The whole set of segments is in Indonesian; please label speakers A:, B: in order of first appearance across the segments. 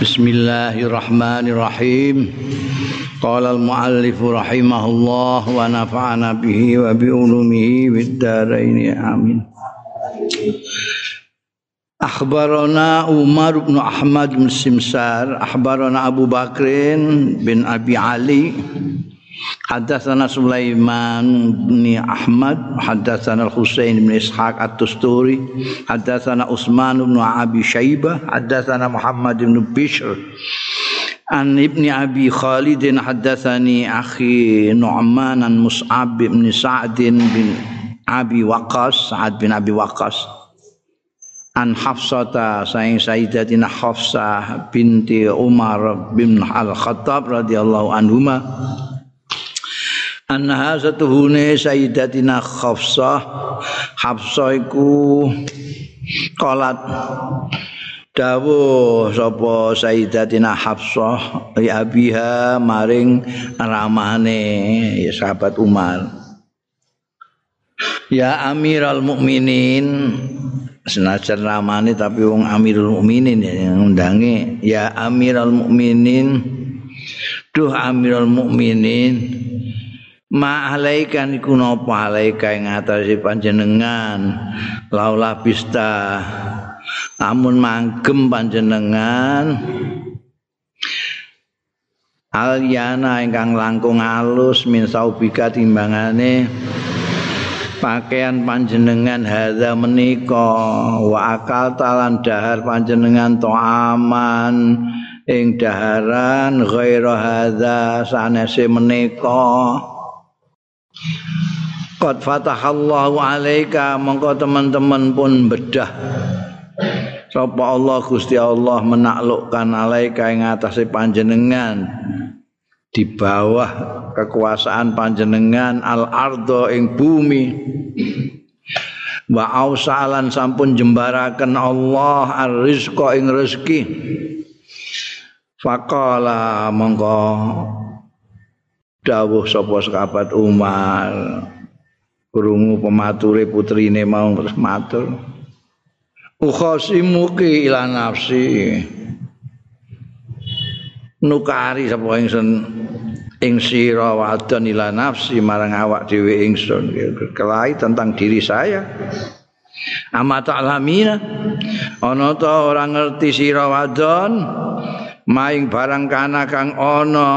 A: Bismillahirrahmanirrahim. Qala al-muallif rahimahullah wa nafa'ana bihi wa bi ulumihi fid dharain amin. Akhbarana Umar bin Ahmad bin Simsar, akhbarana Abu Bakrin bin Abi Ali حدثنا سليمان بن أحمد حدثنا الحسين بن إسحاق التستوري حدثنا عثمان بن أبي شيبة حدثنا محمد بن بشر عن ابن أبي خالد حدثني أخي نعمان عن مصعب بن سعد بن أبي وقاص سعد بن أبي وقاص عن حفصة سيدتنا حفصة بنت عمر بن الخطاب رضي الله عنهما anha satuhune sayyidatina Khafsah Hafsah iku qalat dawuh sapa sayyidatina Hafsah ya abiha maring ramane ya sahabat Umar. Ya Amirul Mukminin. Senajan ramane tapi wong Amirul Mukminin ya undange ya Amirul Mukminin. Duh Amirul Mukminin ma alaikan iku napa? Alaika ing atase panjenengan. Laula bista amun manggem panjenengan. Alyana ingkang langkung alus min saubika timbangane. Pakaian panjenengan hadza menika. Wa akal talan dahar panjenengan to aman ing daharan ghaira hadza sanese menika Qad fatahallahu alaika mongko teman-teman pun bedah. Sapa Allah Gusti Allah menaklukkan alaika ing atase panjenengan. Di bawah kekuasaan panjenengan al ardo ing bumi. Wa ausalan sampun jembaraken Allah ar-rizqa ing rezeki. Faqala mongko dawuh sapa sahabat Umar. Krungu pemature putrine mau terus matur. Ukhasimuki ila nafsi. Nukari sapa ingsun ing sira wadon ila nafsi marang awak dhewe ingsun. Kelahi tentang diri saya. Ama ta'lamina ana ta ora ngerti sira wadon maing barang kana kang ana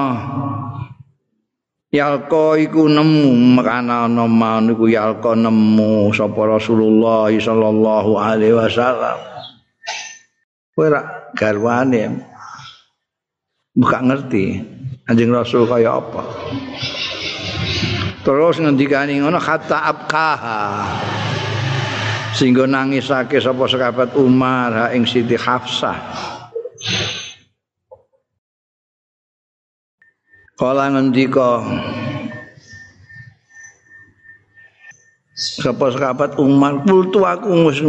A: Yalqa iku nemu makana ana man iku yalqa nemu sapa Rasulullah sallallahu alaihi wasallam. Kowe ra garwane. Buka ngerti anjing Rasul kaya apa. Terus ngendikani ngono kata abkaha. Sehingga nangisake sapa sahabat Umar ha ing Siti Hafsah. Kala ngendika Sapa sahabat Umar? Kultu aku wis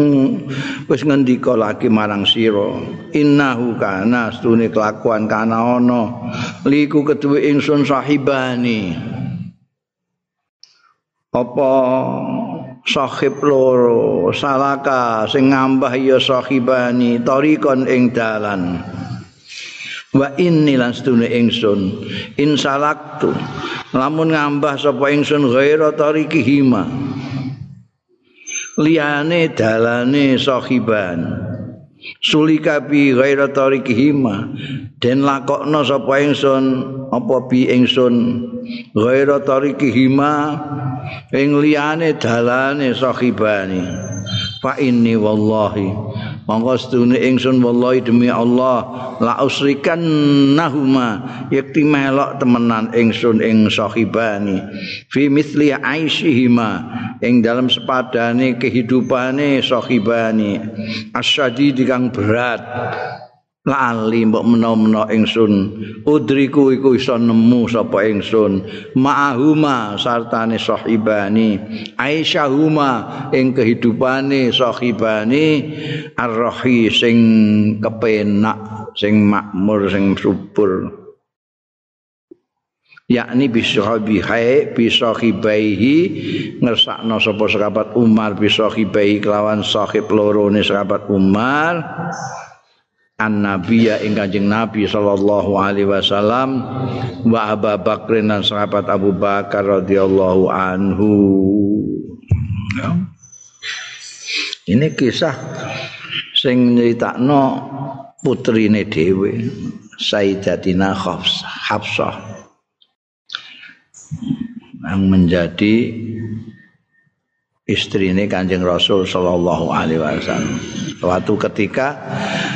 A: wis ngendika lagi marang sira innahu kana stune kelakuan kana ana liku keduwe ingsun sahibani. Apa sahib loro? Salaka sing ngambah ya sahibani tarikon ing dalan wa inni lan sedune ingsun insalaktu lamun ngambah sapa ingsun ghaira tariki hima. Liyane dalane sahiban. Sulika bi ghaira tariki hima. Den lakokno sapa ingsun apa bi ingsun? Ghaira tariki hima. Ing liyane dalane sahibani. Fa inni wallahi monggo sedune ingsun wallahi demi Allah la usrikan nahuma yakti melok temenan ingsun ing sahibani. Fi mithli aishihima ing dalam sepadane kehidupane sahibani. Asyadid kang berat lali mbok menawa-menawa ingsun. Udriku iku iso nemu sapa ingsun. Ma'ahuma sartane sahibani. Aisyahuma ing kehidupane sahibani. Arrohi sing kepenak sing makmur sing subur. Yakni bisahabi hai bisahibaihi ngersakno sapa sahabat Umar bisahibaihi kelawan sahib loro ne sahabat Umar an nabiya ing kanjeng nabi sallallahu alaihi wasallam wa Abu Bakar dan sahabat Abu Bakar radhiyallahu anhu ya. ini kisah sing nyeritakno putrine dhewe Sayyidatina Hafsah Hafsah yang menjadi istri ini kanjeng Rasul Shallallahu Alaihi Wasallam. Suatu ketika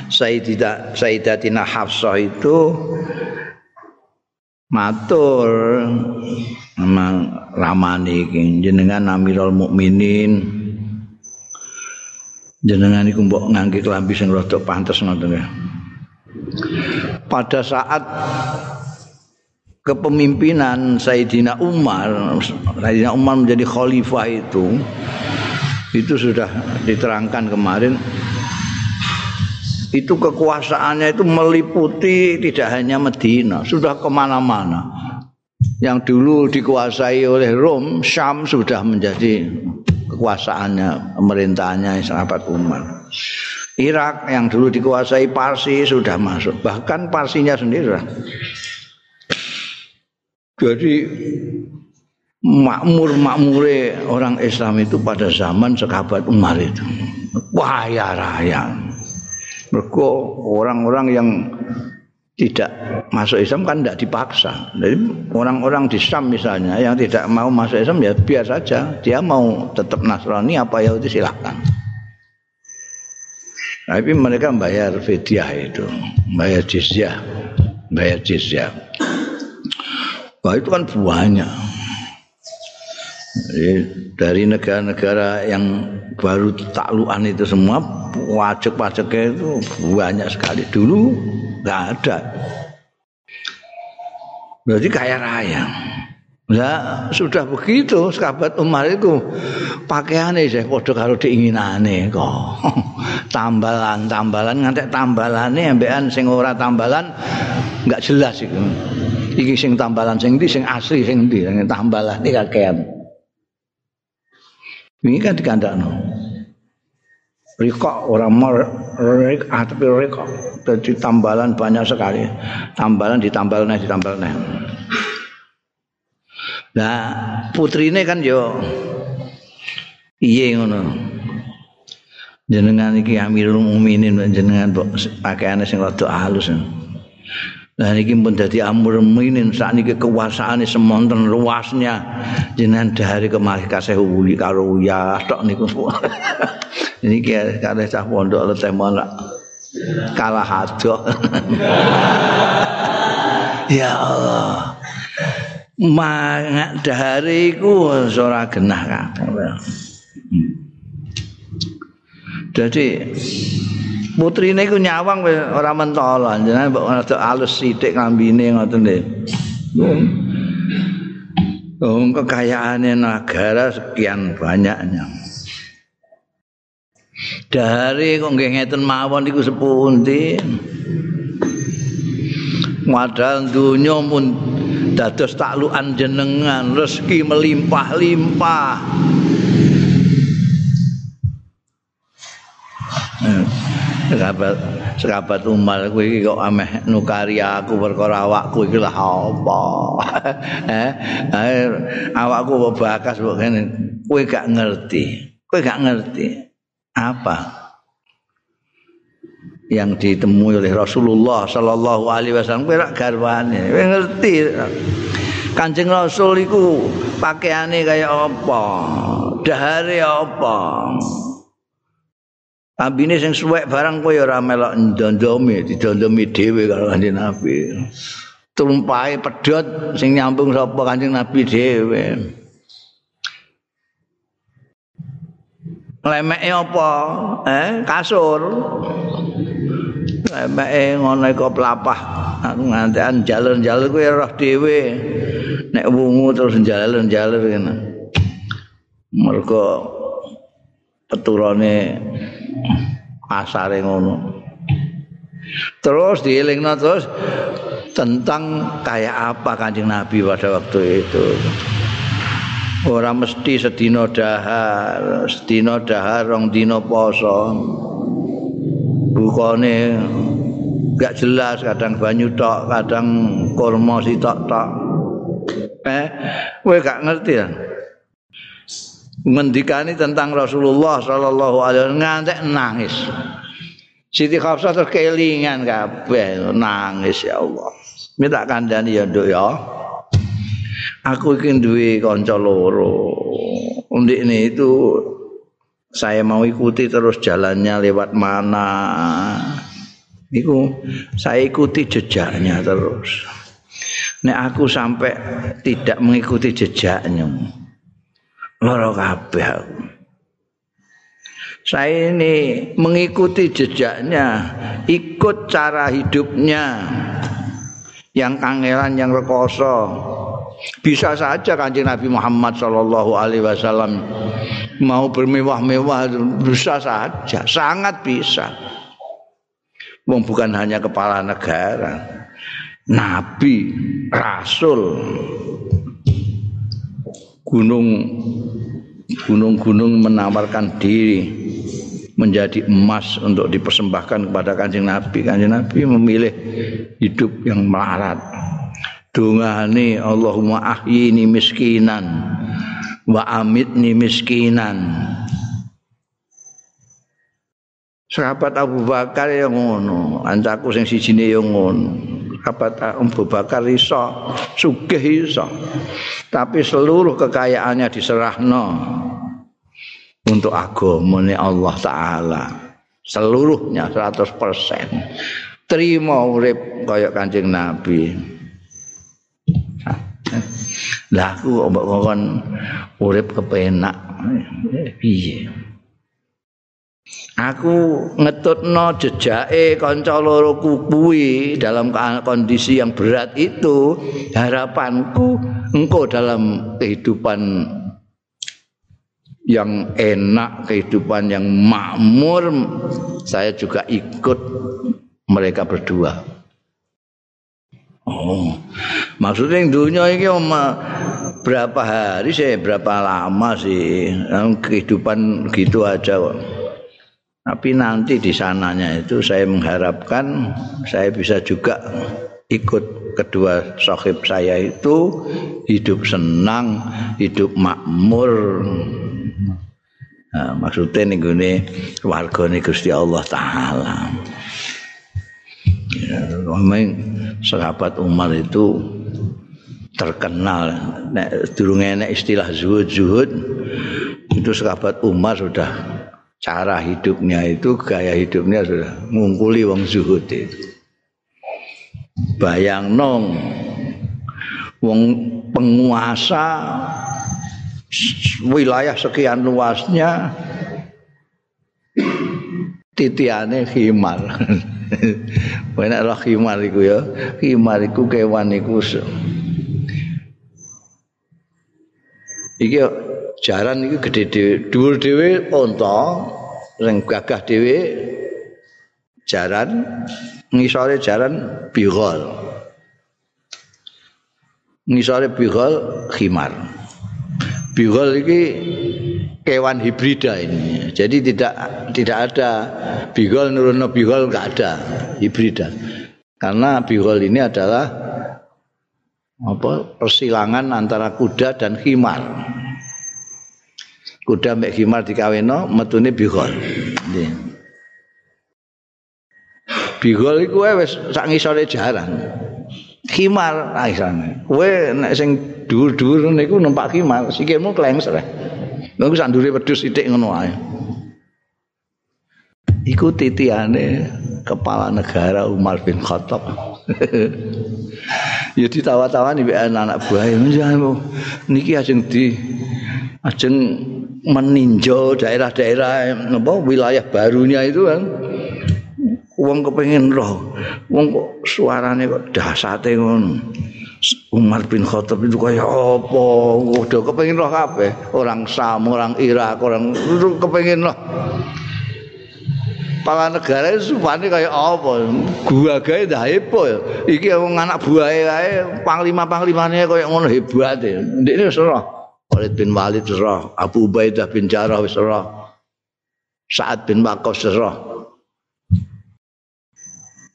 A: Sayyidah Sayyidatina Hafsah itu matur. Memang ramani jenengan Amirul Mukminin. Jenengan iku mbok ngangge klambi sing rada pantes ngoten ya. Pada saat kepemimpinan Sayyidina Umar Sayyidina Umar menjadi khalifah itu itu sudah diterangkan kemarin itu kekuasaannya itu meliputi tidak hanya Medina sudah ke mana-mana yang dulu dikuasai oleh Rom Syam sudah menjadi kekuasaannya pemerintahannya sahabat Umar Irak yang dulu dikuasai Parsi sudah masuk bahkan Parsinya sendiri Jadi makmur-makmure orang Islam itu pada zaman sekabat Umar itu. Waya raya. Mereka orang-orang yang tidak masuk Islam kan tidak dipaksa. Jadi orang-orang di Islam misalnya yang tidak mau masuk Islam ya biar saja. Dia mau tetap Nasrani apa ya itu silahkan. Tapi mereka bayar fidyah itu, bayar jizyah, bayar jizyah. Wah itu kan banyak. Dari negara-negara yang baru takluan itu semua pajak-pajaknya itu banyak sekali. Dulu nggak ada. Berarti kaya raya. Nah, sudah begitu sahabat Umar itu pakaiannya saya podo kalau diinginane kok. tambalan, tambalan ngantek tambalannya ambekan sing ora tambalan nggak jelas itu. iki sing tambalan sing ndi sing asli sing ndi sing tambalan iki kakean ini kan dikandakno. Rikok orang mau rik ah, rikok jadi tambalan banyak sekali. Tambalan ditambal nih ditambal nih. Nah putri ini kan yo iya ngono. Jenengan iki amirul mukminin jenengan pakaiane sing rada halus Nah ini pun jadi amur minin saat ini kekuasaan semonten luasnya. Jenengan dari kemari kasih uli karo ya tok niku. Ini kayak kada cah pondok leteh mana kalah hadok ya Allah. Mangat dari ku ora genah kan jadi putrine iku nyawang ora mentolo jenengan mbok rada alus sithik ngambine ngoten lho. Oh, kekayaannya negara sekian banyaknya. Dari kok nggih ngeten mawon iku sepundi. Modal dunya pun dados taklukan jenengan, rezeki melimpah-limpah. Sekabat sekabat Umar kowe iki kok ameh nukari aku perkara awakku iki lah apa. eh, awakku kok bakas kok ngene. Kowe gak ngerti. Kowe gak ngerti apa yang ditemui oleh Rasulullah sallallahu alaihi wasallam kowe rak garwane. Kowe ngerti. Kanjeng Rasul iku pakaiane kaya apa? Dahare apa? Ambine sing suwek barang kowe ora melok ndondomi, didondomi dhewe karo Kanjeng Nabi. Tumpahe pedhot sing nyambung sapa Kanjeng Nabi dhewe. Lemeke apa? Eh, kasur. Lemeke ngono iku pelapah. Aku ngantekan jalur-jalur kowe roh dhewe. Nek wungu terus jalur-jalur ngene. Mergo peturane asare ngono. Terus dielingno terus tentang kayak apa Kanjeng Nabi pada waktu itu. Ora mesti sedina dahar, sedina dahar rong dina poso. Bukane gak jelas kadang banyu tok kadang kurma sitok tok eh kowe gak ngerti ya ngendikani tentang Rasulullah sallallahu alaihi wasallam ngantek nangis Siti Khafsah terkelingan kabeh nangis ya Allah. Minta kandhani ya Nduk ya. Aku iki duwe kanca loro. Undikne itu saya mau ikuti terus jalannya lewat mana. Iku saya ikuti jejaknya terus. Nek aku sampai tidak mengikuti jejaknya. Loro kabeh aku. saya ini mengikuti jejaknya, ikut cara hidupnya yang kangelan, yang rekoso. Bisa saja kanjeng Nabi Muhammad Shallallahu Alaihi Wasallam mau bermewah-mewah bisa saja, sangat bisa. Wong bukan hanya kepala negara, nabi, rasul, gunung gunung-gunung menawarkan diri menjadi emas untuk dipersembahkan kepada kanjeng Nabi. Kanjeng Nabi memilih hidup yang melarat. Dungani Allahumma ahyini miskinan wa amitni miskinan. Sahabat Abu Bakar yang ngono, ancaku sing sijine yang ngono. Sahabat Abu Bakar iso, sugih iso. Tapi seluruh kekayaannya diserahno untuk agamane Allah taala. Seluruhnya 100% terima urip kaya Kanjeng Nabi. Lah aku mbok kon urip kepenak. Piye Aku ngetutno jejake kanca loro kuwi dalam kondisi yang berat itu harapanku engkau dalam kehidupan yang enak, kehidupan yang makmur, saya juga ikut mereka berdua. Oh, maksudnya dunia ini berapa hari sih, berapa lama sih, kehidupan gitu aja. Tapi nanti di sananya itu saya mengharapkan saya bisa juga ikut kedua sahib saya itu hidup senang, hidup makmur, Nah, maksudnya nih gini warga nih Gusti Allah Taala. Ya, sahabat Umar itu terkenal. Nek durung enek istilah zuhud zuhud itu sahabat Umar sudah cara hidupnya itu gaya hidupnya sudah ngungkuli wong zuhud itu. Bayang nong wong penguasa wilayah sekian luasnya titiane khimar. Benar lah khimar iku ya. Khimar iku kewan iku. Iki jaran iki gede dhewe, dhuwur dhewe unta, sing gagah dhewe jaran, ngisore jaran bigol. Ngisore bigol khimar. bihol ini kewan hibrida ini. Jadi tidak tidak ada bihol nurun bihol nggak ada hibrida. Karena bihol ini adalah apa persilangan antara kuda dan khimar. Kuda mbek khimar dikaweno metune bihol. Bihol iku wis sak ngisore jaran. Khimar aisane. Kowe nek sing dhuwur-dhuwur niku numpak khimar, sikilmu klengser. Niku sak ndure wedhus sithik ngono ae. Iku titiane kepala negara Umar bin Khattab. ya ditawa-tawani mbek anak buah niki ajeng di ajeng meninjau daerah-daerah apa wilayah barunya itu kan wong kepengin roh wong kok suarane kok dahsate ngono Umar bin Khattab itu kaya apa? Udah kepengin roh kabeh. Orang Sam, orang Irak, orang itu kepengin roh. Pala negara itu supane kaya apa? Gua gawe dah hepo. Iki wong anak buahe kae panglima-panglimane kaya ngono hebat ya. Wis roh. Khalid bin Walid roh, Abu Ubaidah bin Jarrah wis roh. Sa'ad bin Waqqas roh.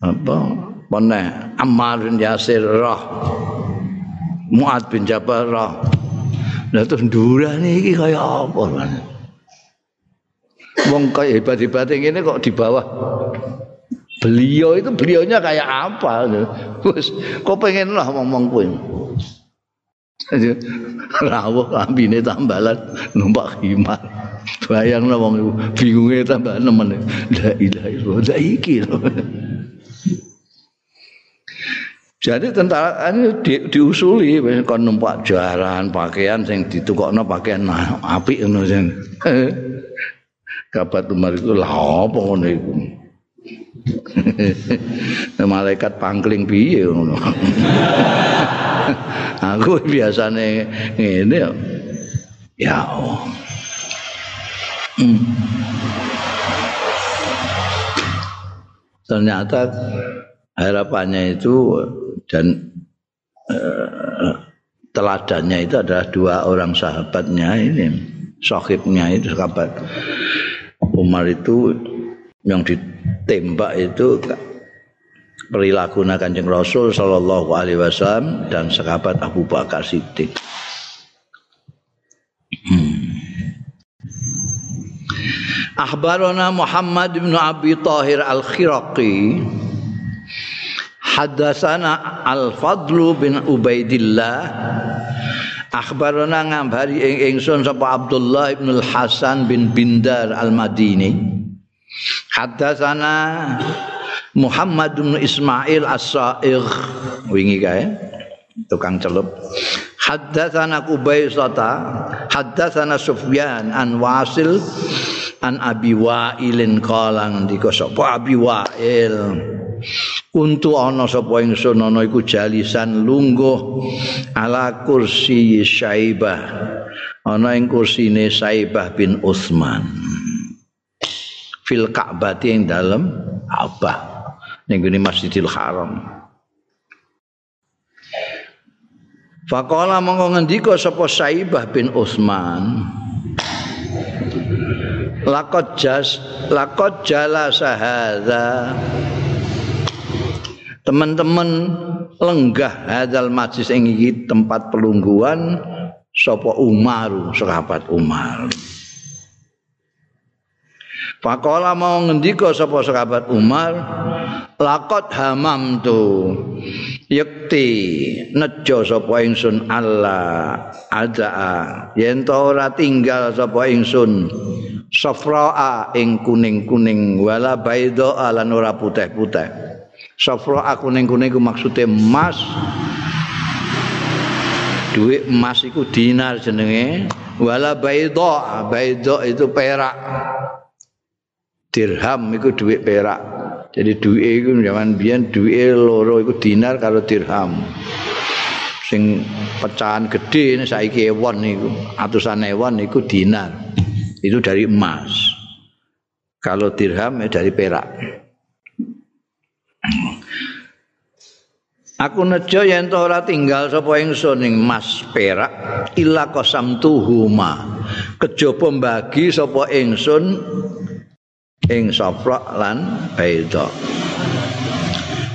A: apa? Meneh Ammar bin Yasir roh Muad bin Jabal roh. Lah terus ndurane iki kaya apa Wong kaya hebat-hebat ngene kok di bawah. Beliau itu beliaunya kayak apa? Terus kok pengen lah ngomong kuwi rawuh ambine tambalan numpak himar bayang wong bingunge tambah nemen. La ilaha illallah. Iki Jadi tentara ini di, diusuli kon numpak jaran pakaian sing ditukokno pakaian apik ngono sing. Kabat Umar itu lah apa ngono iku. Malaikat pangkling piye ngono. Aku biasane ngene ya. Ya. Hmm. Ternyata harapannya itu dan uh, teladannya itu adalah dua orang sahabatnya ini sohibnya itu sahabat Umar itu yang ditembak itu perilaku kanjeng Rasul Shallallahu Alaihi Wasallam dan sahabat Abu Bakar Siddiq. Hmm. Ahbarona Muhammad bin Abi Tahir Al-Khiraqi Hadasana Al-Fadlu bin Ubaidillah Akhbarana ngambari ing ingsun sapa Abdullah bin Al-Hasan bin Bindar Al-Madini Hadasana Muhammad bin Ismail As-Sa'ir wingi kae tukang celup Haddatsana Qubaisata Haddatsana Sufyan an Wasil an Abi Wa'ilin qala ngendika sapa Abi Wa'il Kuntu ana sapa ingsun ana iku jalisan lungguh ala kursi Syaibah. Ana ing kursine Syaibah bin Utsman. Fil Ka'bah ing dalem Ka'bah ning Masjidil Haram. Faqala mongko ngendika sapa Syaibah bin Utsman. Lakot jas lakot jala sahada teman-teman lenggah hadal majlis ing tempat pelungguan sapa Umar sahabat Umar Pakola mau ngendika sapa sahabat Umar lakot hamam tu yakti nejo sapa ingsun Allah ada yen ora tinggal sapa ingsun safraa ing kuning-kuning wala baido lan ora putih-putih Safra aku ning kene iku maksude emas. Duit emas iku dinar jenenge. Wala baidha, baidha itu perak. Dirham iku duit perak. Jadi duit iku zaman biyen duit loro iku dinar karo dirham. Sing pecahan gede saiki ewon niku, atusan ewon niku dinar. Itu dari emas. Kalau dirham ya dari perak. Aku nejo yen ora tinggal sapa ingsun ing mas perak illa qasamtuhuma. Kejaba mbagi sapa ingsun ing safra lan baida.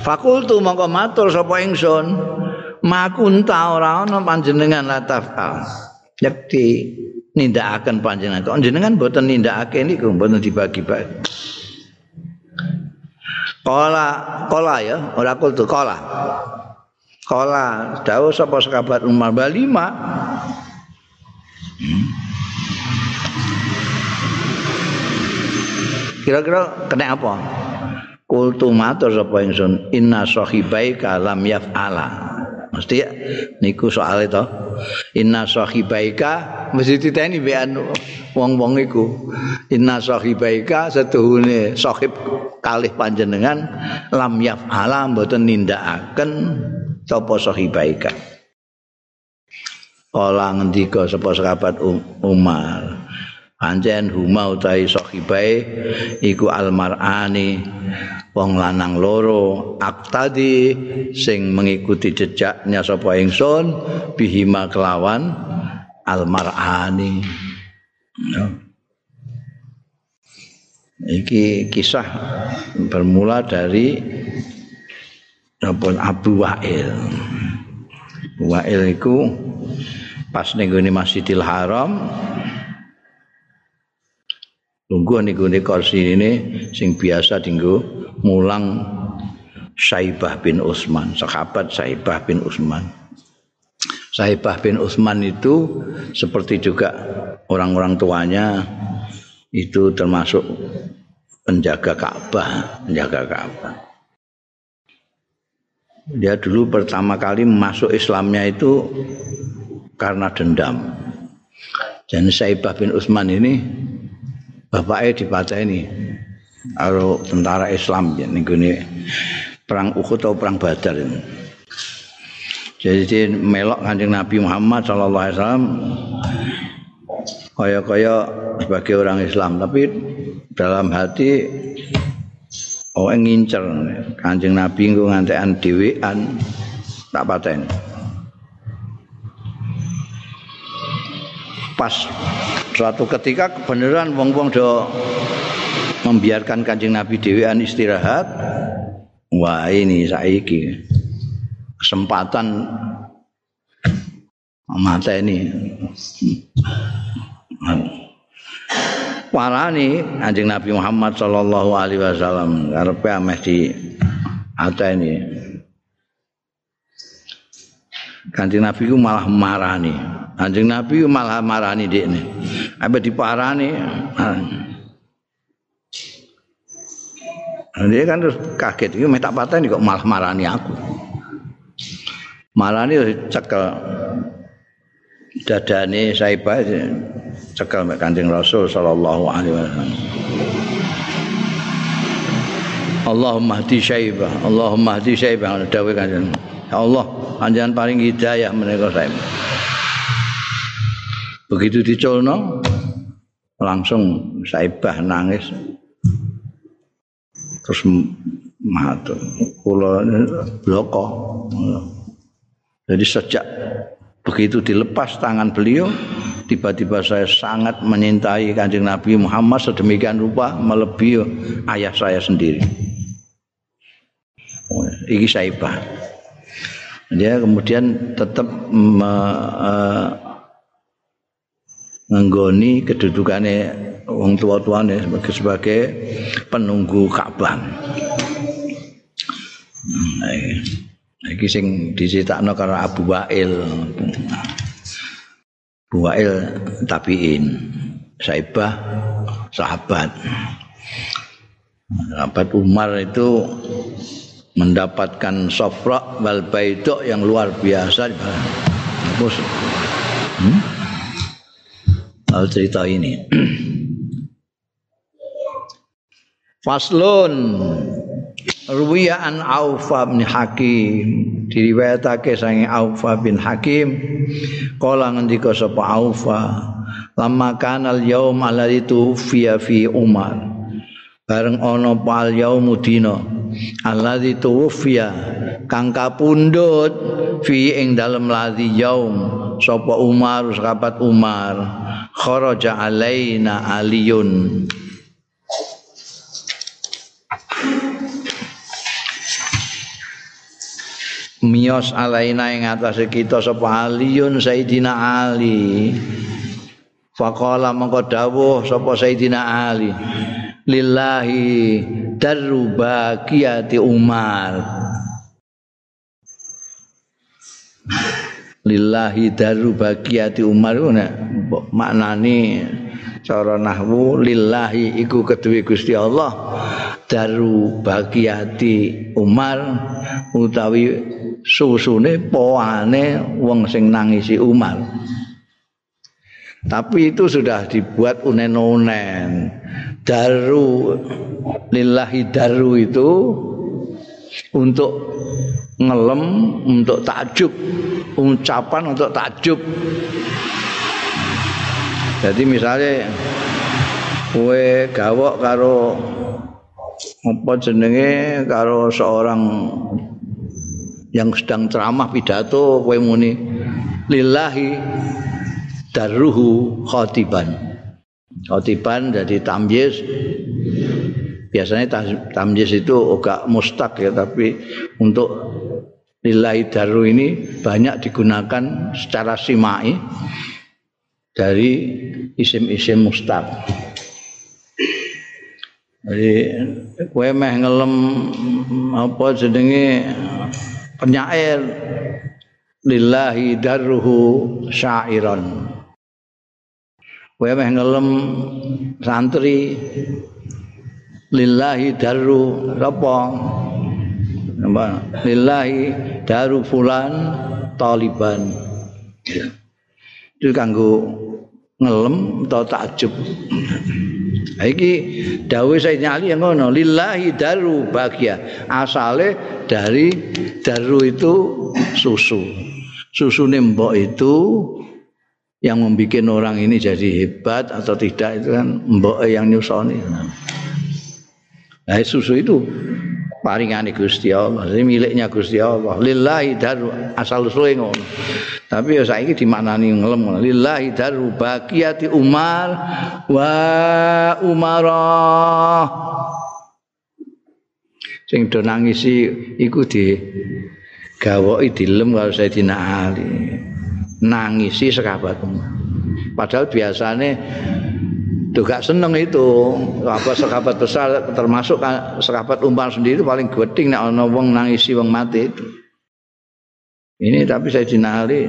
A: Fakultu mongko matur sapa ingsun, makunta ora ana panjenengan latafal. Yakti nindakaken panjenengan. Kok jenengan boten nindakake niku boten dibagi-bagi. Kola, kola ya, ora kultu kola. Kola, dawuh sapa sahabat Umar balima. Kira-kira kena apa? Kultu matur sapa ingsun, inna sahibaika lam yaf'ala. mesti ya niku soal itu inna sahibaika mesti diteni mbekan wong-wong iku inna sahibaika setuhune sahib kalih panjenengan lam yaf'ala mboten nindakaken sapa sahibaika Kala ngendika sapa sahabat um, Umar Anjen huma utahi sahibai iku almar'ani wong lanang loro aktadi sing mengikuti jejaknya sapa ingsun bihima kelawan almar'ani iki kisah bermula dari apa Abu Wa'il. Wa'il iku pas ning Masjidil Haram Tunggu niku ne kursi ini sing biasa dinggo mulang Saibah bin Utsman, sahabat Saibah bin Utsman. Saibah bin Utsman itu seperti juga orang-orang tuanya itu termasuk penjaga Ka'bah, penjaga Ka'bah. Dia dulu pertama kali masuk Islamnya itu karena dendam. Dan Saibah bin Utsman ini bapaknya ini karo tentara Islam ning perang Uhud atau perang Badar ini. Jadi melok kanjeng Nabi Muhammad sallallahu alaihi wasallam kaya-kaya sebagai orang Islam tapi dalam hati oh ngincer kanjeng Nabi nggo ngantekan dhewean tak paten. Pas suatu ketika kebenaran wong-wong do membiarkan kanjeng Nabi Dewan istirahat wah ini saiki kesempatan mata ini. Warani anjing Nabi Muhammad Sallallahu Alaihi Wasallam karepe ameh di ini. Kanjeng Nabi ku malah marani. Kanjeng Nabi malah marani dekne. Apa diparani? Nah, dia kan terus kaget, ini tak patah kok malah marani aku. Marani cekel dadane saibah cekel mek Kanjeng Rasul sallallahu alaihi wasallam. Allahumma hdi syaibah, Allahumma hdi syaibah dawuh Kanjeng. Ya Allah, panjenengan paling hidayah menika saibah. begitu diculno langsung saibah nangis. Terus matur kula bloko. Jadi sejak begitu dilepas tangan beliau tiba-tiba saya sangat menyintai kanjeng Nabi Muhammad sedemikian rupa melebihi ayah saya sendiri. Ini saibah. Dia kemudian tetap me, uh, ngenggoni kedudukannya wong tua-tuane sebagai sebagai penunggu Ka'bah. Nah, iki sing diceritakno karo Abu Wa'il. Abu Wa'il tabiin. Saibah sahabat. Sahabat Umar itu mendapatkan sofra wal baidok yang luar biasa. Hmm? Al cerita ini. Faslun Ruwiya an Aufa bin Hakim. Diriwayatake sange Aufa bin Hakim. Kala ngendika sapa Aufa lama kanal yaum alladzi tufiya fi Umar. Bareng ana pal yaum dina. Alladzi tufiya kang kapundhut fi ing dalem ladzi yaum sapa Umar sahabat Umar. Kharaja alaina aliyun. Mios alaina ing atase kita sapa aliyun Sayyidina Ali. Faqala mengko dawuh sapa Sayyidina Ali. Lillahi darubakiyati Umar lillahi daru bagiati Umar nek maknani cara nahwu lillahi iku kedue Gusti Allah. Daru bagiati Umar utawi susune poane wong sing nangisi Umar. Tapi itu sudah dibuat unen-unen. Daru lillahi daru itu untuk ngelem untuk takjub ucapan untuk takjub. Jadi misalnya kue gawok karo apa jenenge karo seorang yang sedang ceramah pidato kue muni lillahi daruhu khotiban khotiban jadi tamjiz biasanya tamjiz itu agak mustak ya tapi untuk lillahi daru ini banyak digunakan secara simai dari isim-isim mustaq. Jadi kowe meh ngelem apa jenenge penyair lillahi darruhu syairan. Kowe meh ngelem santri lillahi darru apa? Lillahi daru fulan taliban. Itu kanggo ngelem atau takjub. Iki dawuh Sayyidina Ali yang ngono lillahi daru bahagia. Asale dari daru itu susu. Susu nembok itu yang membuat orang ini jadi hebat atau tidak itu kan mbok yang nyusoni. Nah susu itu paringane Gusti Allah, miliknya Gusti Allah. Lillahi daru asal usule ngono. Tapi ya saiki dimaknani ngelem ngono. Lillahi daru baqiyati Umar wa Umarah. Sing do nangisi iku di gawoki dilem karo Sayyidina Ali. Nangisi sekabat Padahal biasanya Tuh gak seneng itu. Apa sekabat besar termasuk sekabat umar sendiri paling geding nek ana wong nangisi wong mati itu. Ini tapi saya dinali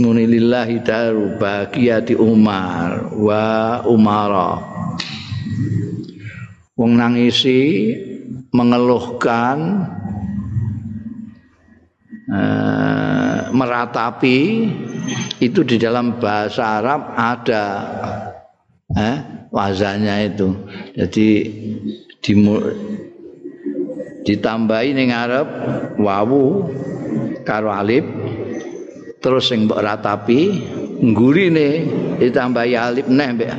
A: muni lillahi daru baqiyati Umar wa Umara. Wong nangisi mengeluhkan uh, meratapi itu di dalam bahasa Arab ada eh, wazannya itu. Jadi dimu, ditambahi ning ngarep wawu karo alif terus sing mbok ratapi nggurine ditambahi alif neh mbek.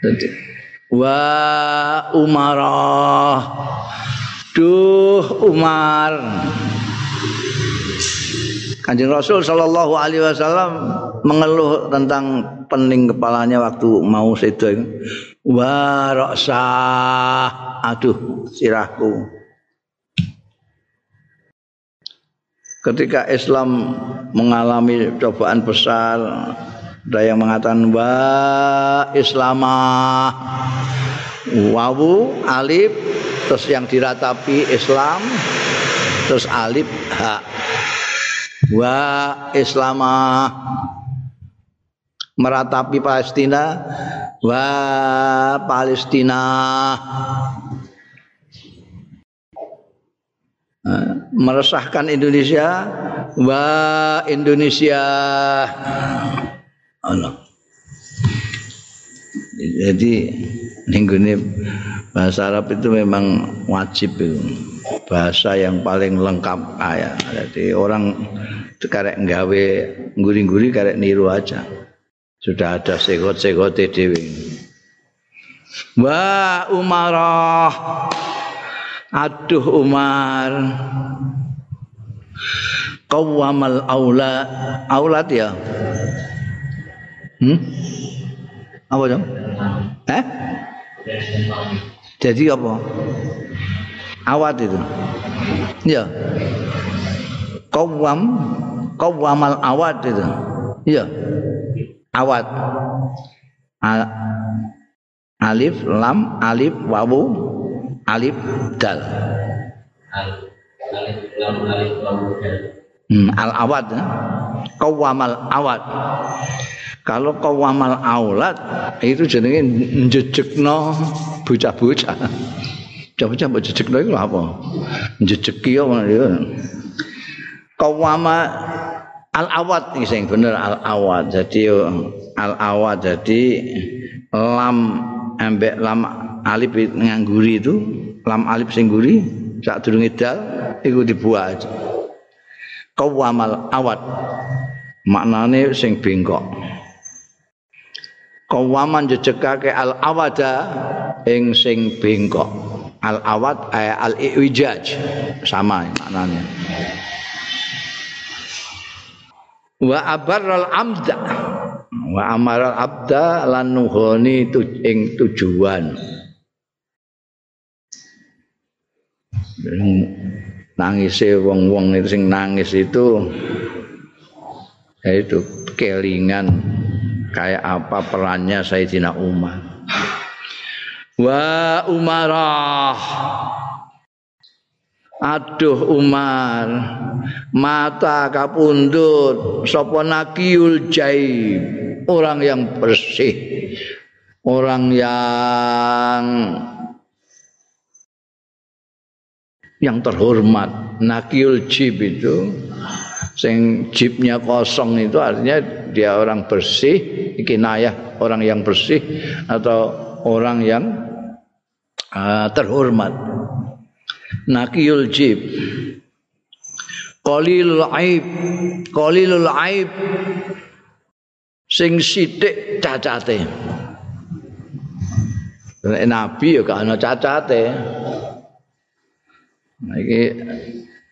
A: Jadi, wa umarah duh Umar Kanjeng Rasul Shallallahu Alaihi Wasallam mengeluh tentang pening kepalanya waktu mau sedo waroksa aduh sirahku. Ketika Islam mengalami cobaan besar ada yang mengatakan wa Islamah. Wawu alif terus yang diratapi Islam terus alif hak wa Islamah meratapi Palestina wa Palestina. Meresahkan Indonesia wa Indonesia. Allah. Jadi minggu ini bahasa Arab itu memang wajib itu. Bahasa yang paling lengkap kaya jadi orang karek nggawe nguri-nguri karek niru aja. Sudah ada segot-segot dewi. Wa Umarah. Aduh Umar. Qawamal aulad. Aulad ya? Hmm? Apa dong? Eh? Jadi apa? Awat itu. Ya. Qawam qawamal awad itu. Iya. Awad. alif lam alif wawu alif dal. Alif lam alif wawu dal. Hmm, al awad ya. Qawamal awad. Kalau qawamal aulad itu jenenge njejekno bocah-bocah. Bocah-bocah mbok jejekno iku apa? Njejeki ya Al-awad sing bener al-awad. Jadi al-awad jadi lam ambek lam alif ngangguri itu lam alif sing guri sak durunge dal iku dibuat. Qawamal awad. Maknane sing bengkok. Qawaman jejekake al-awada ing sing bengkok. Al-awad ay al-iwijaj sama maknanya. Wa abarral amda wa amaral abda lan nuhoni tu, ing tujuan. Nangise wong-wong sing nangis itu ya itu kelingan kayak apa perannya Sayyidina Umar. Wa umarah aduh Umar. Mata kapundut sapa nakiul jaib? Orang yang bersih. Orang yang yang terhormat. Nakiul jib itu. Sing jibnya kosong itu artinya dia orang bersih. Kinayah orang yang bersih atau orang yang uh, terhormat nakiul jib qalilul aib qalilul aib sing sithik cacate Nabi ya gak ana cacate. Nah, iki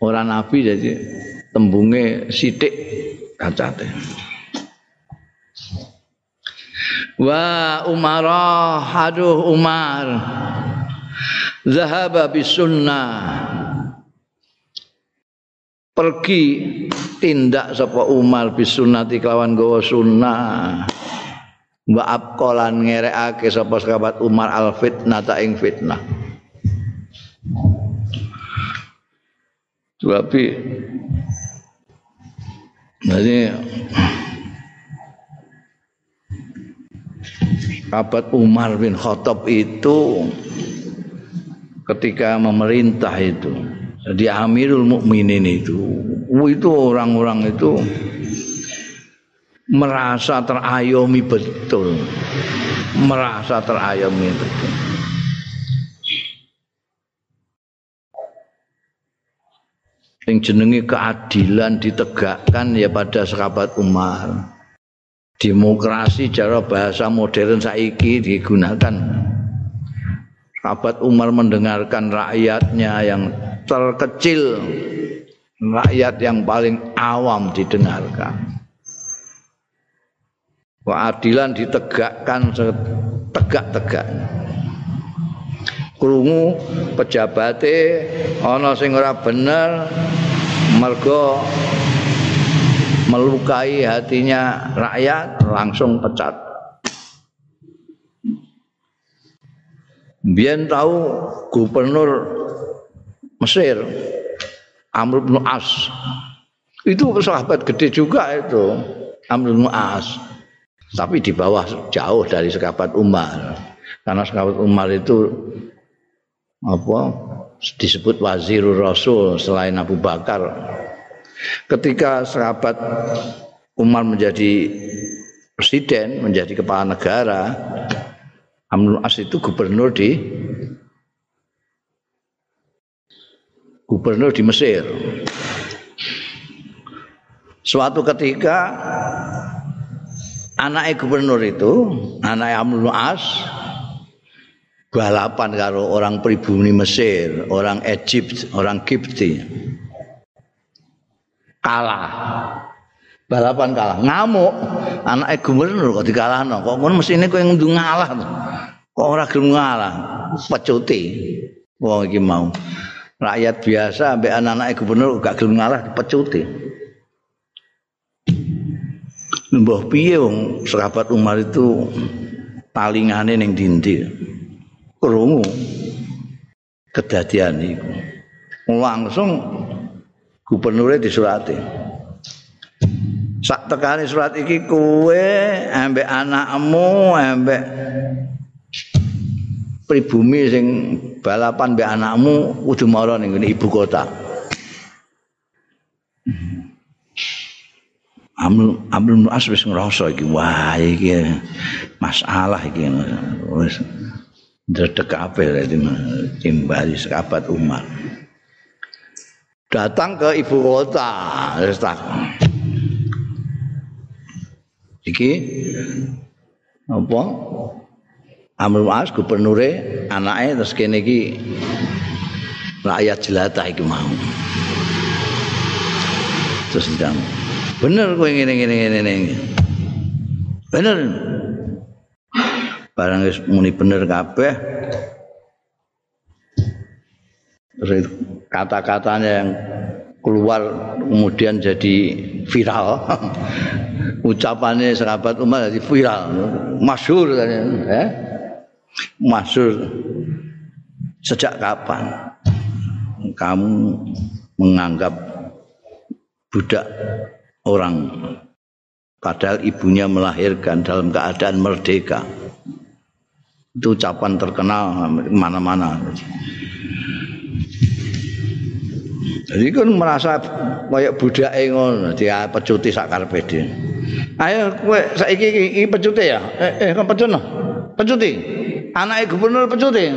A: orang nabi jadi tembunge sithik cacate. Wa Umar, aduh Umar. Zahaba bisunnah. Pergi tindak sapa Umar bisunnati kelawan gawa sunnah. Wa abqalan ngerekake sapa sahabat Umar al fitnah ta ing fitnah. Tapi jadi Sahabat Umar bin Khattab itu ketika memerintah itu di Amirul Mukminin itu itu orang-orang itu merasa terayomi betul merasa terayomi betul yang jenenge keadilan ditegakkan ya pada sahabat Umar. Demokrasi cara bahasa modern saiki digunakan. Sahabat Umar mendengarkan rakyatnya yang terkecil, rakyat yang paling awam didengarkan. Keadilan ditegakkan setegak-tegaknya. krungu pejabate ana sing ora bener mergo melukai hatinya rakyat langsung pecat Biyen tahu gubernur Mesir Amr bin As. Itu sahabat gede juga itu Amr bin As. Tapi di bawah jauh dari sahabat Umar. Karena sahabat Umar itu apa disebut wazirul rasul selain Abu Bakar. Ketika sahabat Umar menjadi presiden menjadi kepala negara Amrul As itu gubernur di gubernur di Mesir suatu ketika anaknya gubernur itu anak Amrul As balapan karo orang pribumi Mesir, orang Egypt, orang Kipti. Kalah. Balapan kalah, ngamuk. Anake gubernur kok dikalahno. Kok ngono mesine kowe ngundu ngalah. Ora gelem ngalah. Pecuti. Wong iki mau. Rakyat biasa ambek anak-anak gubernur gak gelem ngalah dipecuti. Mbah piye wong sahabat Umar itu talingane ning dindi. krungu kedadian iku langsung gubernure disurati sak tekane surat iki kowe ambek anakmu ambek pribumi sing balapan mbek anakmu kudu mara ning ibu kota Amrul Amrul As wis ngrasa iki wah iki masalah iki wis Ndredeg kabeh timbali sahabat Umar. Datang ke ibu kota, wis Iki apa? Amrul As gubernure anake terus kene iki rakyat jelata iki mau. Terus ndang. Bener kowe ngene ngene ngene. Bener. barang wis muni bener kabeh terus kata-katanya yang keluar kemudian jadi viral ucapannya sahabat Umar jadi viral masyur eh? Masyur. Sejak kapan kamu menganggap budak orang? Padahal ibunya melahirkan dalam keadaan merdeka. Itu ucapan terkenal mana-mana. Jadi kan merasa kayak budak ngono dia pecuti sak karepe ayo kowe saiki iki pecuti ya? Eh, eh kan pecuti pecuti anake gubernur pecuti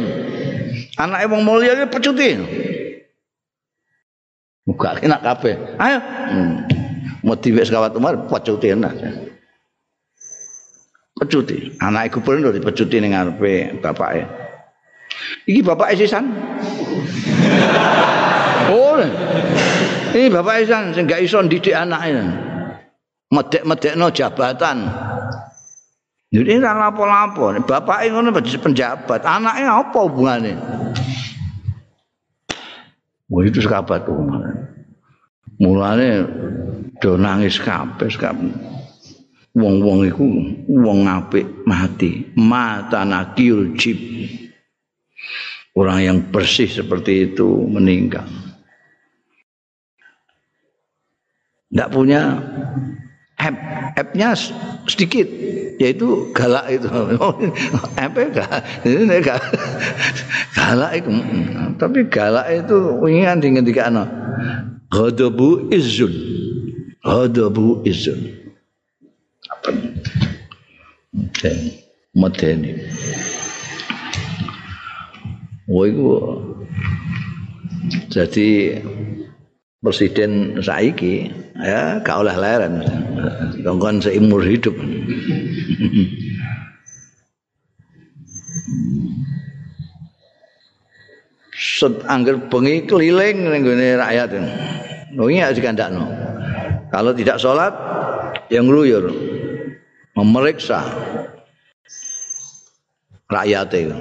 A: anake wong mulya iki pecuti Muga enak kabeh. Ayo. Hmm. Mau diwek sekawat Umar pecuti enak. Pecuti. Anak gubernur dipecuti ning ngarepe bapake. Iki bapak sisan. oh. Ini bapak sisan sing gak iso ndidik anake. Medek-medekno jabatan. Jadi ora lapo-lapo. Bapake ngono penjabat, anake apa hubungane? Wah itu sekabat Umar. Mulane do nangis kabeh kabeh. Wong-wong iku wong apik mati, mata nakil jib. Orang yang bersih seperti itu meninggal. Tidak punya app, appnya sedikit, yaitu galak itu. app galak, ini galak itu. Tapi galak itu ingin dingendikano. Ghadabu izun. Ghadabu izun. Apa? Oke. Medeni. Wah itu jadi presiden saiki ya gak oleh leren kongkon seumur hidup set angger bengi keliling ning rakyat. Wingi harus dikandakno. Kalau tidak sholat, yang ngluyur. Memeriksa rakyat itu.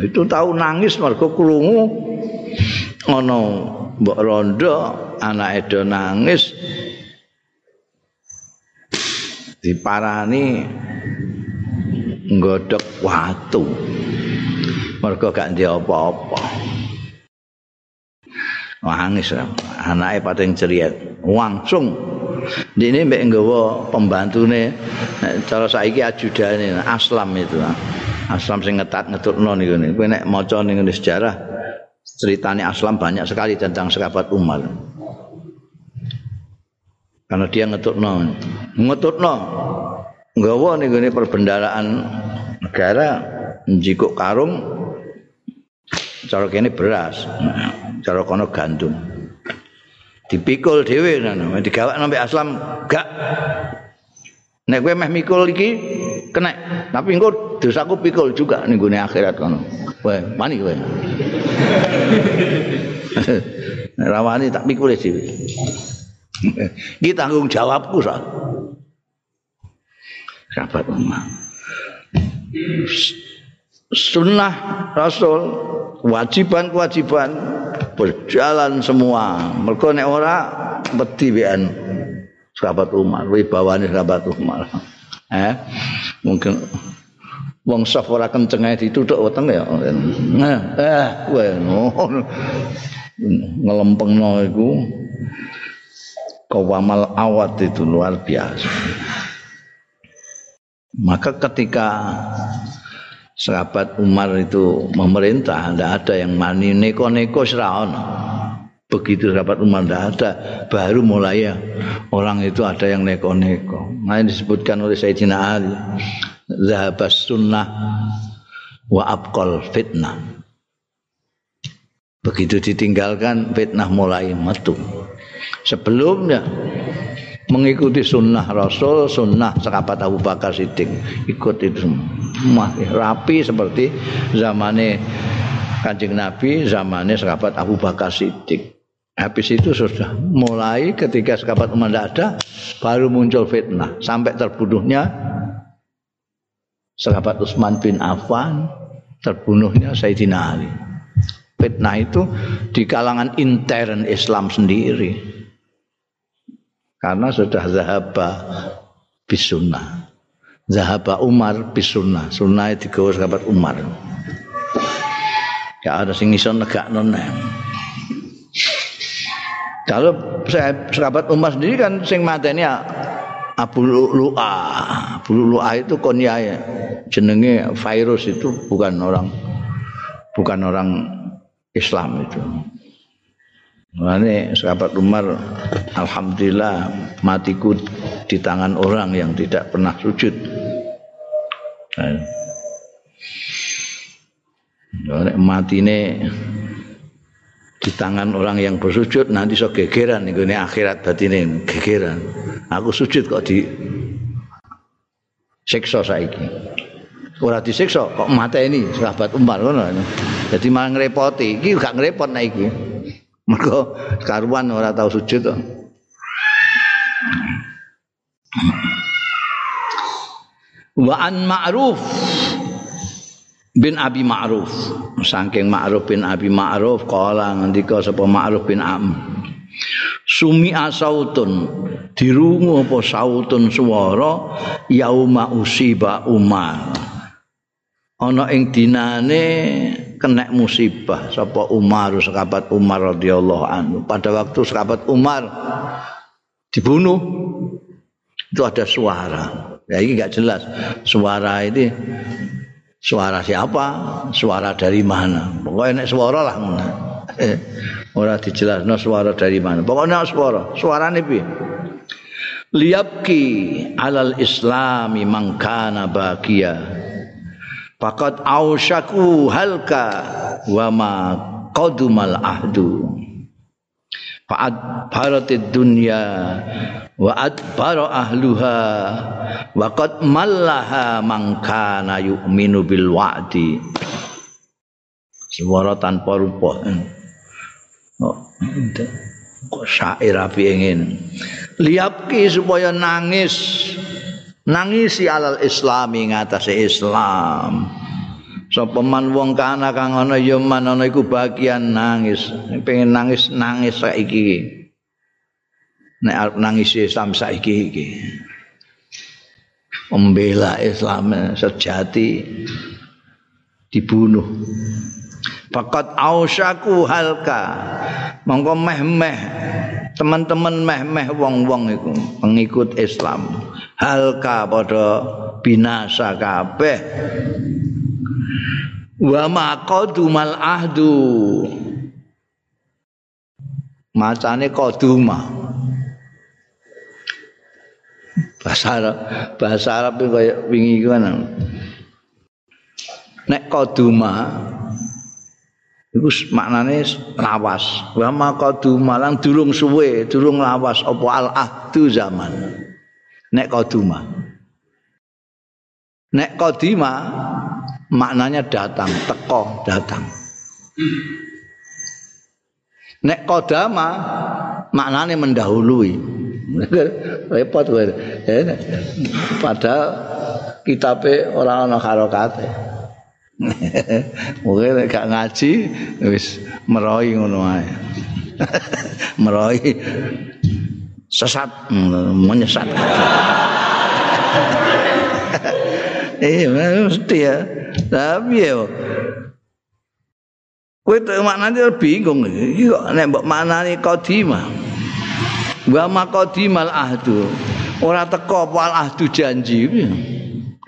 A: Itu tahu nangis mergo krungu ana mbok rondo anak edo nangis diparani nggodhok watu. mergo gak ndek apa-apa. Nangis anake pating ceria langsung dene mbek nggawa pembantune cara saiki ajudane Aslam itu. Aslam sing ngetat ngetutno niku kowe nek maca ning sejarah ceritanya Aslam banyak sekali tentang sahabat Umar. Karena dia ngetutno. Ngetutno. Nggawa niku perbendaraan negara njikuk karung cara kene beras cara kono gandum dipikul ngono digawak sampai aslam gak nek kowe meh mikul iki kena tapi engko dosaku pikul juga ning gone akhirat kono wae mani kowe rawani tak pikul dhewe iki tanggung jawabku sa sahabat umma sunnah rasul kewajiban-kewajiban berjalan semua. Mereka nek ora wedi wean sahabat Umar, wibawane sahabat Umar. Eh, mungkin wong saf ora kenceng ae dituthuk weteng ya. Nah, eh, kowe ngelempengno iku kawamal awat itu luar biasa. Maka ketika sahabat Umar itu memerintah, tidak ada yang mani neko-neko seraon. Begitu sahabat Umar tidak ada, baru mulai ya orang itu ada yang neko-neko. Nah ini disebutkan oleh Sayyidina Ali, zahabas sunnah wa abqal fitnah. Begitu ditinggalkan fitnah mulai metu. Sebelumnya mengikuti sunnah Rasul, sunnah sahabat Abu Bakar Siddiq, ikut itu semua rapi seperti zamannya Kanjeng Nabi, zamannya sahabat Abu Bakar Siddiq. Habis itu sudah mulai ketika sahabat Umar tidak ada, baru muncul fitnah sampai terbunuhnya sahabat Utsman bin Affan terbunuhnya Sayyidina Ali. Fitnah itu di kalangan intern Islam sendiri. Karena sudah zahaba bisunnah. Zahaba Umar bisunnah. Sunnah itu digawa sahabat Umar. Ya ada sing iso negakno Kalau sahabat Umar sendiri kan sing mateni Abu Lu'a. Abu Lu'a itu konya jenenge virus itu bukan orang bukan orang Islam itu. Ini sahabat Umar Alhamdulillah matiku di tangan orang yang tidak pernah sujud. Nah, mati ini di tangan orang yang bersujud nanti so gegeran ini akhirat ini gegeran. Aku sujud kok di siksa saiki. Ora disiksa kok mata ini sahabat Umar ngono. Jadi malah ngrepoti, iki gak ngrepot nek iki. Mergo karuan ora tau sujud to. Wa an Ma'ruf bin Abi Ma'ruf. Saking Ma'ruf bin Abi Ma'ruf kala ngendika sapa Ma'ruf bin Am. Sumi asautun dirungu apa sautun swara yauma usiba Umar. Ana ing dinane kena musibah sapa Umar sahabat Umar radhiyallahu anhu pada waktu sahabat Umar dibunuh itu ada suara ya ini nggak jelas suara ini suara siapa? Suara dari mana? Pokoknya nek suara lah eh, ora dijelas no suara dari mana. Pokoknya suara suara. Nih bi liyabki alal islami mangkana bagia Fakat ausyaku halka wa ma qadumal ahdu. Fa'ad baratid dunya wa adbara ahluha wa qad mallaha man kana yu'minu bil wa'di. Suara tanpa rupa. Oh, kok syair api ingin. Liapki supaya nangis nangisi alal islami ngatasé Islam sapa man wong kana kang ana ya man ana iku bagian nangis. Pengen nangis nangis saiki. Nek arep nangis Islam saiki iki. Membela Islam sejati dibunuh. Fakat ausyaku halka. Mongko meh-meh Teman-teman meh-meh wong-wong itu Pengikut Islam. Halka pada binasa kabeh wa maqadumal ahdu. Macane koduma bahasa Arab bahasa Arab kaya wingi ku nek koduma iku maknane lawas. Wa maqaduma lang durung suwe durung lawas apa al ahdu zaman. Nek koduma nek kodima maknanya datang teko datang. Nek kodama maknanya mendahului. Repot gue eh, padahal kitabnya orang-orang harokate mungkin gak ngaji wis meroi ngono ae. Meroi sesat menyesat eh mesti ya. Tapi ya kowe tak maknane bingung. Iki kok nek mbok maknane qadimah. Wa maqadimal ahdu. Ora teko apa al ahdu janji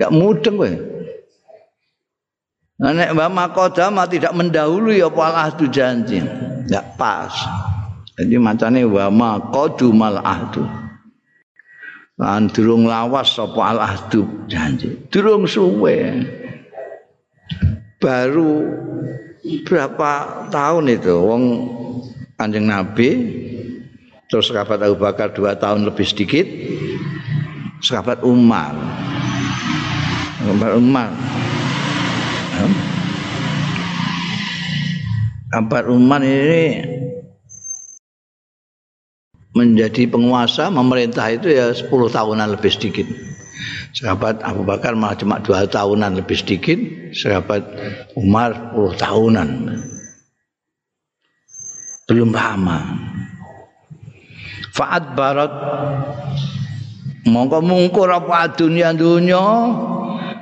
A: gak mudeng kowe. Nek wa maqadama tidak mendahului apa al ahdu janji gak pas. Jadi macane wa ma qadumal ahdu. Lan durung lawas sapa al ahdu janji. Durung suwe. Baru berapa tahun itu wong Kanjeng Nabi terus sahabat Abu Bakar dua tahun lebih sedikit sahabat Umar sahabat Umar sahabat Umar ini menjadi penguasa memerintah itu ya 10 tahunan lebih sedikit Sahabat Abu Bakar malah cuma dua tahunan lebih sedikit, sahabat Umar puluh tahunan. Belum lama. Fa'ad barat mongko mungkur apa dunya dunya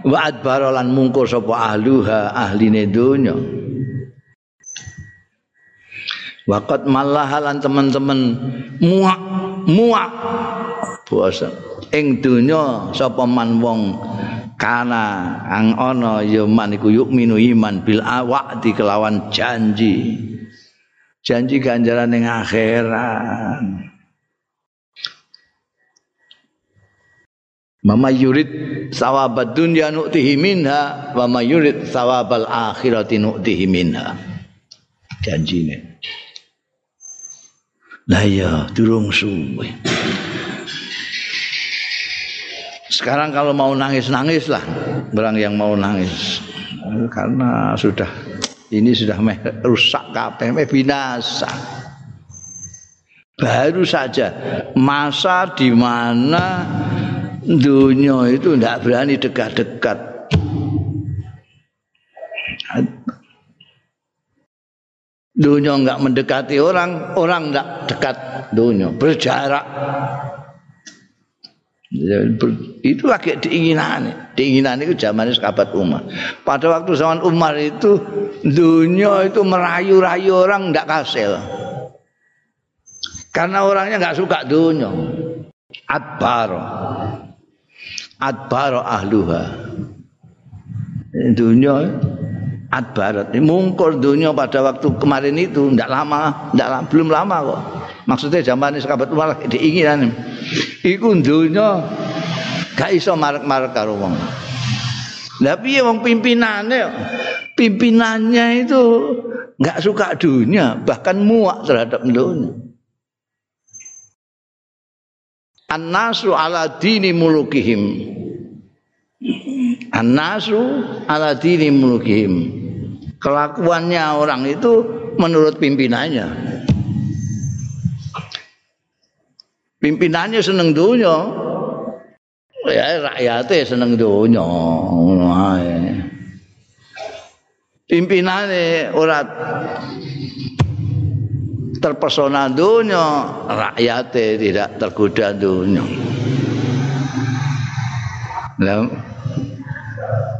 A: wa adbaralan mungkur sapa ahluha ahline dunya Wakat malahalan teman-teman. Muak muak. Puasa. Ing donya sapa man wong kana ang ana ya man iku iman bil awaqti kelawan janji. Janji ganjaran ning akhirat. Mama yurid sawabad dunya nu'tihi minha wa ma yurid sawabal akhirati nu'tihi minha. Janjine. Lah ya durung suwe. Sekarang kalau mau nangis-nangis lah Berang yang mau nangis Karena sudah Ini sudah rusak kabeh binasa Baru saja Masa di mana dunia itu tidak berani dekat-dekat. Dunia enggak mendekati orang, orang enggak dekat dunia, berjarak. Itu lagi diinginan, diinginan itu zaman sahabat Umar. Pada waktu zaman Umar itu dunia itu merayu-rayu orang enggak kasil. Karena orangnya enggak suka dunia. Adbar. adbaro ahluha dunia adbarat. Mungkur dunia pada waktu kemarin itu. Tidak lama, lama belum lama kok. Maksudnya zaman ini sahabat Umar diinginan. Iku dunia gak iso marek-marek karo wong. Ya wong pimpinannya? Pimpinannya itu nggak suka dunia bahkan muak terhadap dunia. An-nasu ala dini mulukihim. An-nasu ala dini mulukihim. Kelakuannya orang itu menurut pimpinannya. Pimpinannya seneng dunia. Ya rakyatnya seneng dunia. Pimpinannya orang terpesona dunia rakyatnya tidak tergoda dunia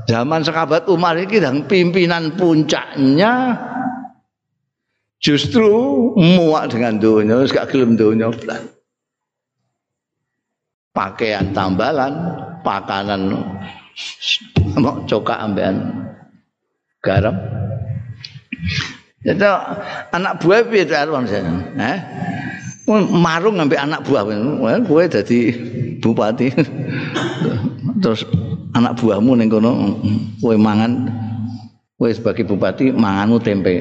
A: zaman sahabat Umar ini dan pimpinan puncaknya justru muak dengan dunia gak gelem dunia pakaian tambalan pakanan mau coka ambean garam Itu anak buah piye to arep Eh? Marung ngambil anak buah. Kowe dadi bupati. Terus anak buahmu ning kono kowe mangan kowe sebagai bupati manganmu tempe.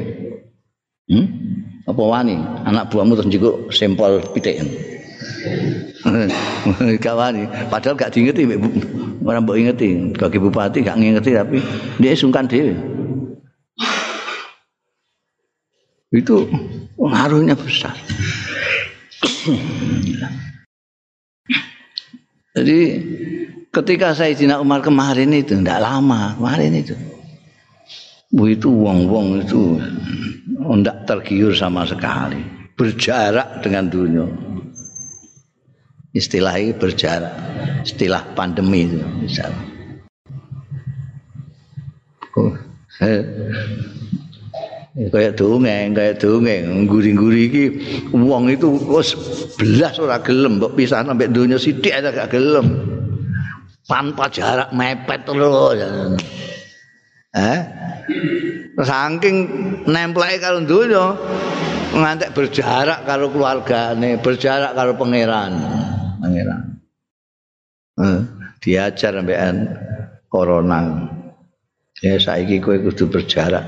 A: Hmm? Apa wani? Anak buahmu terus njiko sempol pitik. gak wani. Padahal gak diingeti orang mbok ingeti. Sebagai bupati gak ngingeti tapi dia sungkan dhewe. itu pengaruhnya besar. Jadi ketika saya Sayyidina Umar kemarin itu tidak lama kemarin itu, bu itu wong-wong itu tidak tergiur sama sekali, berjarak dengan dunia. Istilah ini berjarak, istilah pandemi itu misalnya. Oh, kayak dongeng kayak dongeng guri-guri iki wong itu wis belas ora gelem mbok pisah sampai donya sithik ada gak gelem tanpa jarak mepet terus eh? Saking nempleke karo donya ngantek berjarak karo keluargane berjarak karo pangeran. Pangeran. Eh, diajar sampean corona ya saiki kowe kudu berjarak.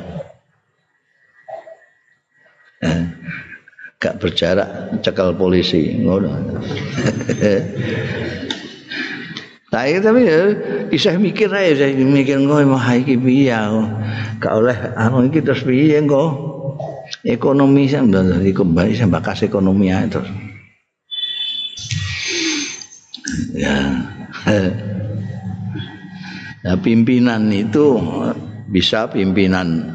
A: Gak berjarak cekal polisi ngono Saya tapi ya bisa mikir aja saya mikir kok mau iki piye gak oleh anu iki terus piye kok ekonomi sampe dari kembali sampe bakas ekonomi aja terus. Ya. Nah, pimpinan itu bisa pimpinan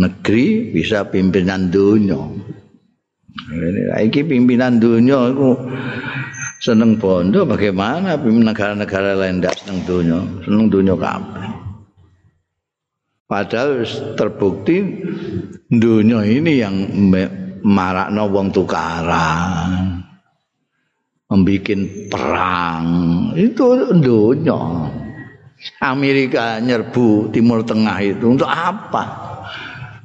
A: negeri, bisa pimpinan dunia. Ini pimpinan dunia itu seneng bondo bagaimana negara-negara lain tidak seneng dunia, seneng dunia kabeh. Padahal terbukti dunia ini yang marakno wong tukaran. Membikin perang itu dunia. Amerika nyerbu Timur Tengah itu untuk apa?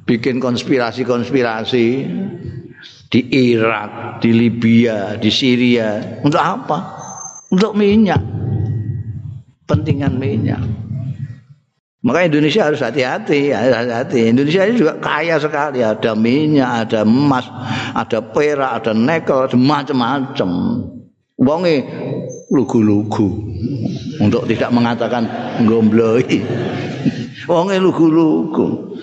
A: Bikin konspirasi-konspirasi di Irak, di Libya, di Syria. Untuk apa? Untuk minyak. Pentingan minyak. Maka Indonesia harus hati-hati, hati-hati. Indonesia ini juga kaya sekali, ada minyak, ada emas, ada perak, ada nikel, ada macam-macam. Wonge lugu-lugu untuk tidak mengatakan gombloi. Wonge lugu-lugu.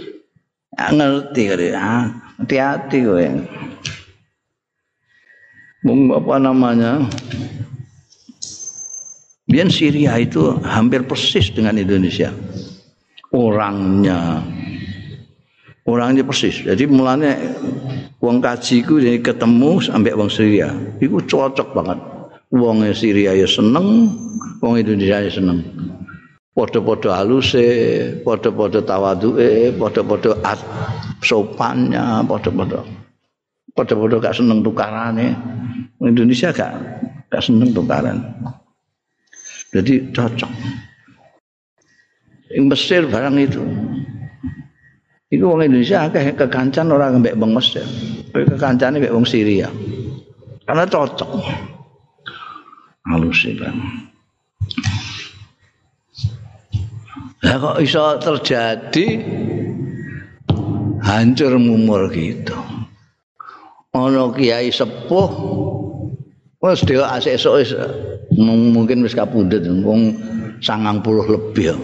A: Ya, ngerti kali, ah, hati-hati kowe. Apa namanya? Biar Syria itu hampir persis dengan Indonesia. Orangnya. Orangnya persis. Jadi mulanya wong kaji ku jadi ketemu sampai wong Syria. Itu cocok banget. Wong Syria ya seneng wong Indonesia ya seneng. Podo-podo haluse podo-podo tawaduke podo-podo sopannya podo-podo podo-podo gak seneng tukarane Indonesia gak gak seneng tukaran jadi cocok Ing Mesir barang itu. Iku wong Indonesia akeh kekancan orang mbek wong Mesir. Kowe kekancane mbek wong Syria. Karena cocok. Halus itu. Lah kok iso terjadi hancur mumur gitu. Ono kiai sepuh wis dhewe asik-esuk mungkin wis kapundhut wong 90 lebih.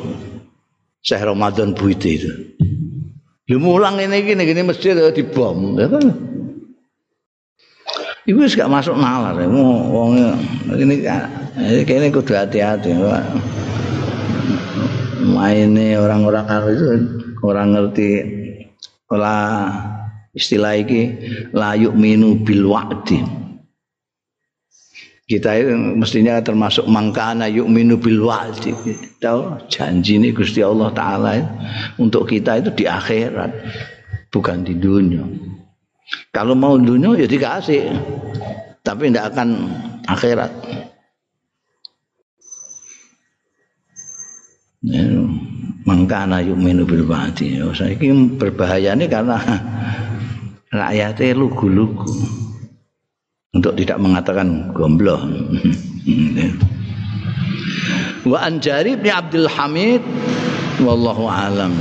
A: Syekh Ramadan Buite itu. Lu mulang ini gini gini masjid di bom, ya kan? Ibu gak masuk nalar, ya. mau wong ini kayaknya kudu hati-hati, Mainnya orang-orang itu orang ngerti olah istilah ini layuk minu bil wa'di. kita itu mestinya termasuk mangkana yu'minu bil wa'di. Tahu? Janji ini Gusti Allah taala untuk kita itu di akhirat bukan di dunia. Kalau mau dunia ya dikasih. Tapi tidak akan akhirat. Ya, mangkana yu'minu bil wa'di. Saya ini berbahaya ini karena rakyatnya lugu-lugu untuk tidak mengatakan gombloh. Wa an Jari bin Abdul Hamid wallahu alam.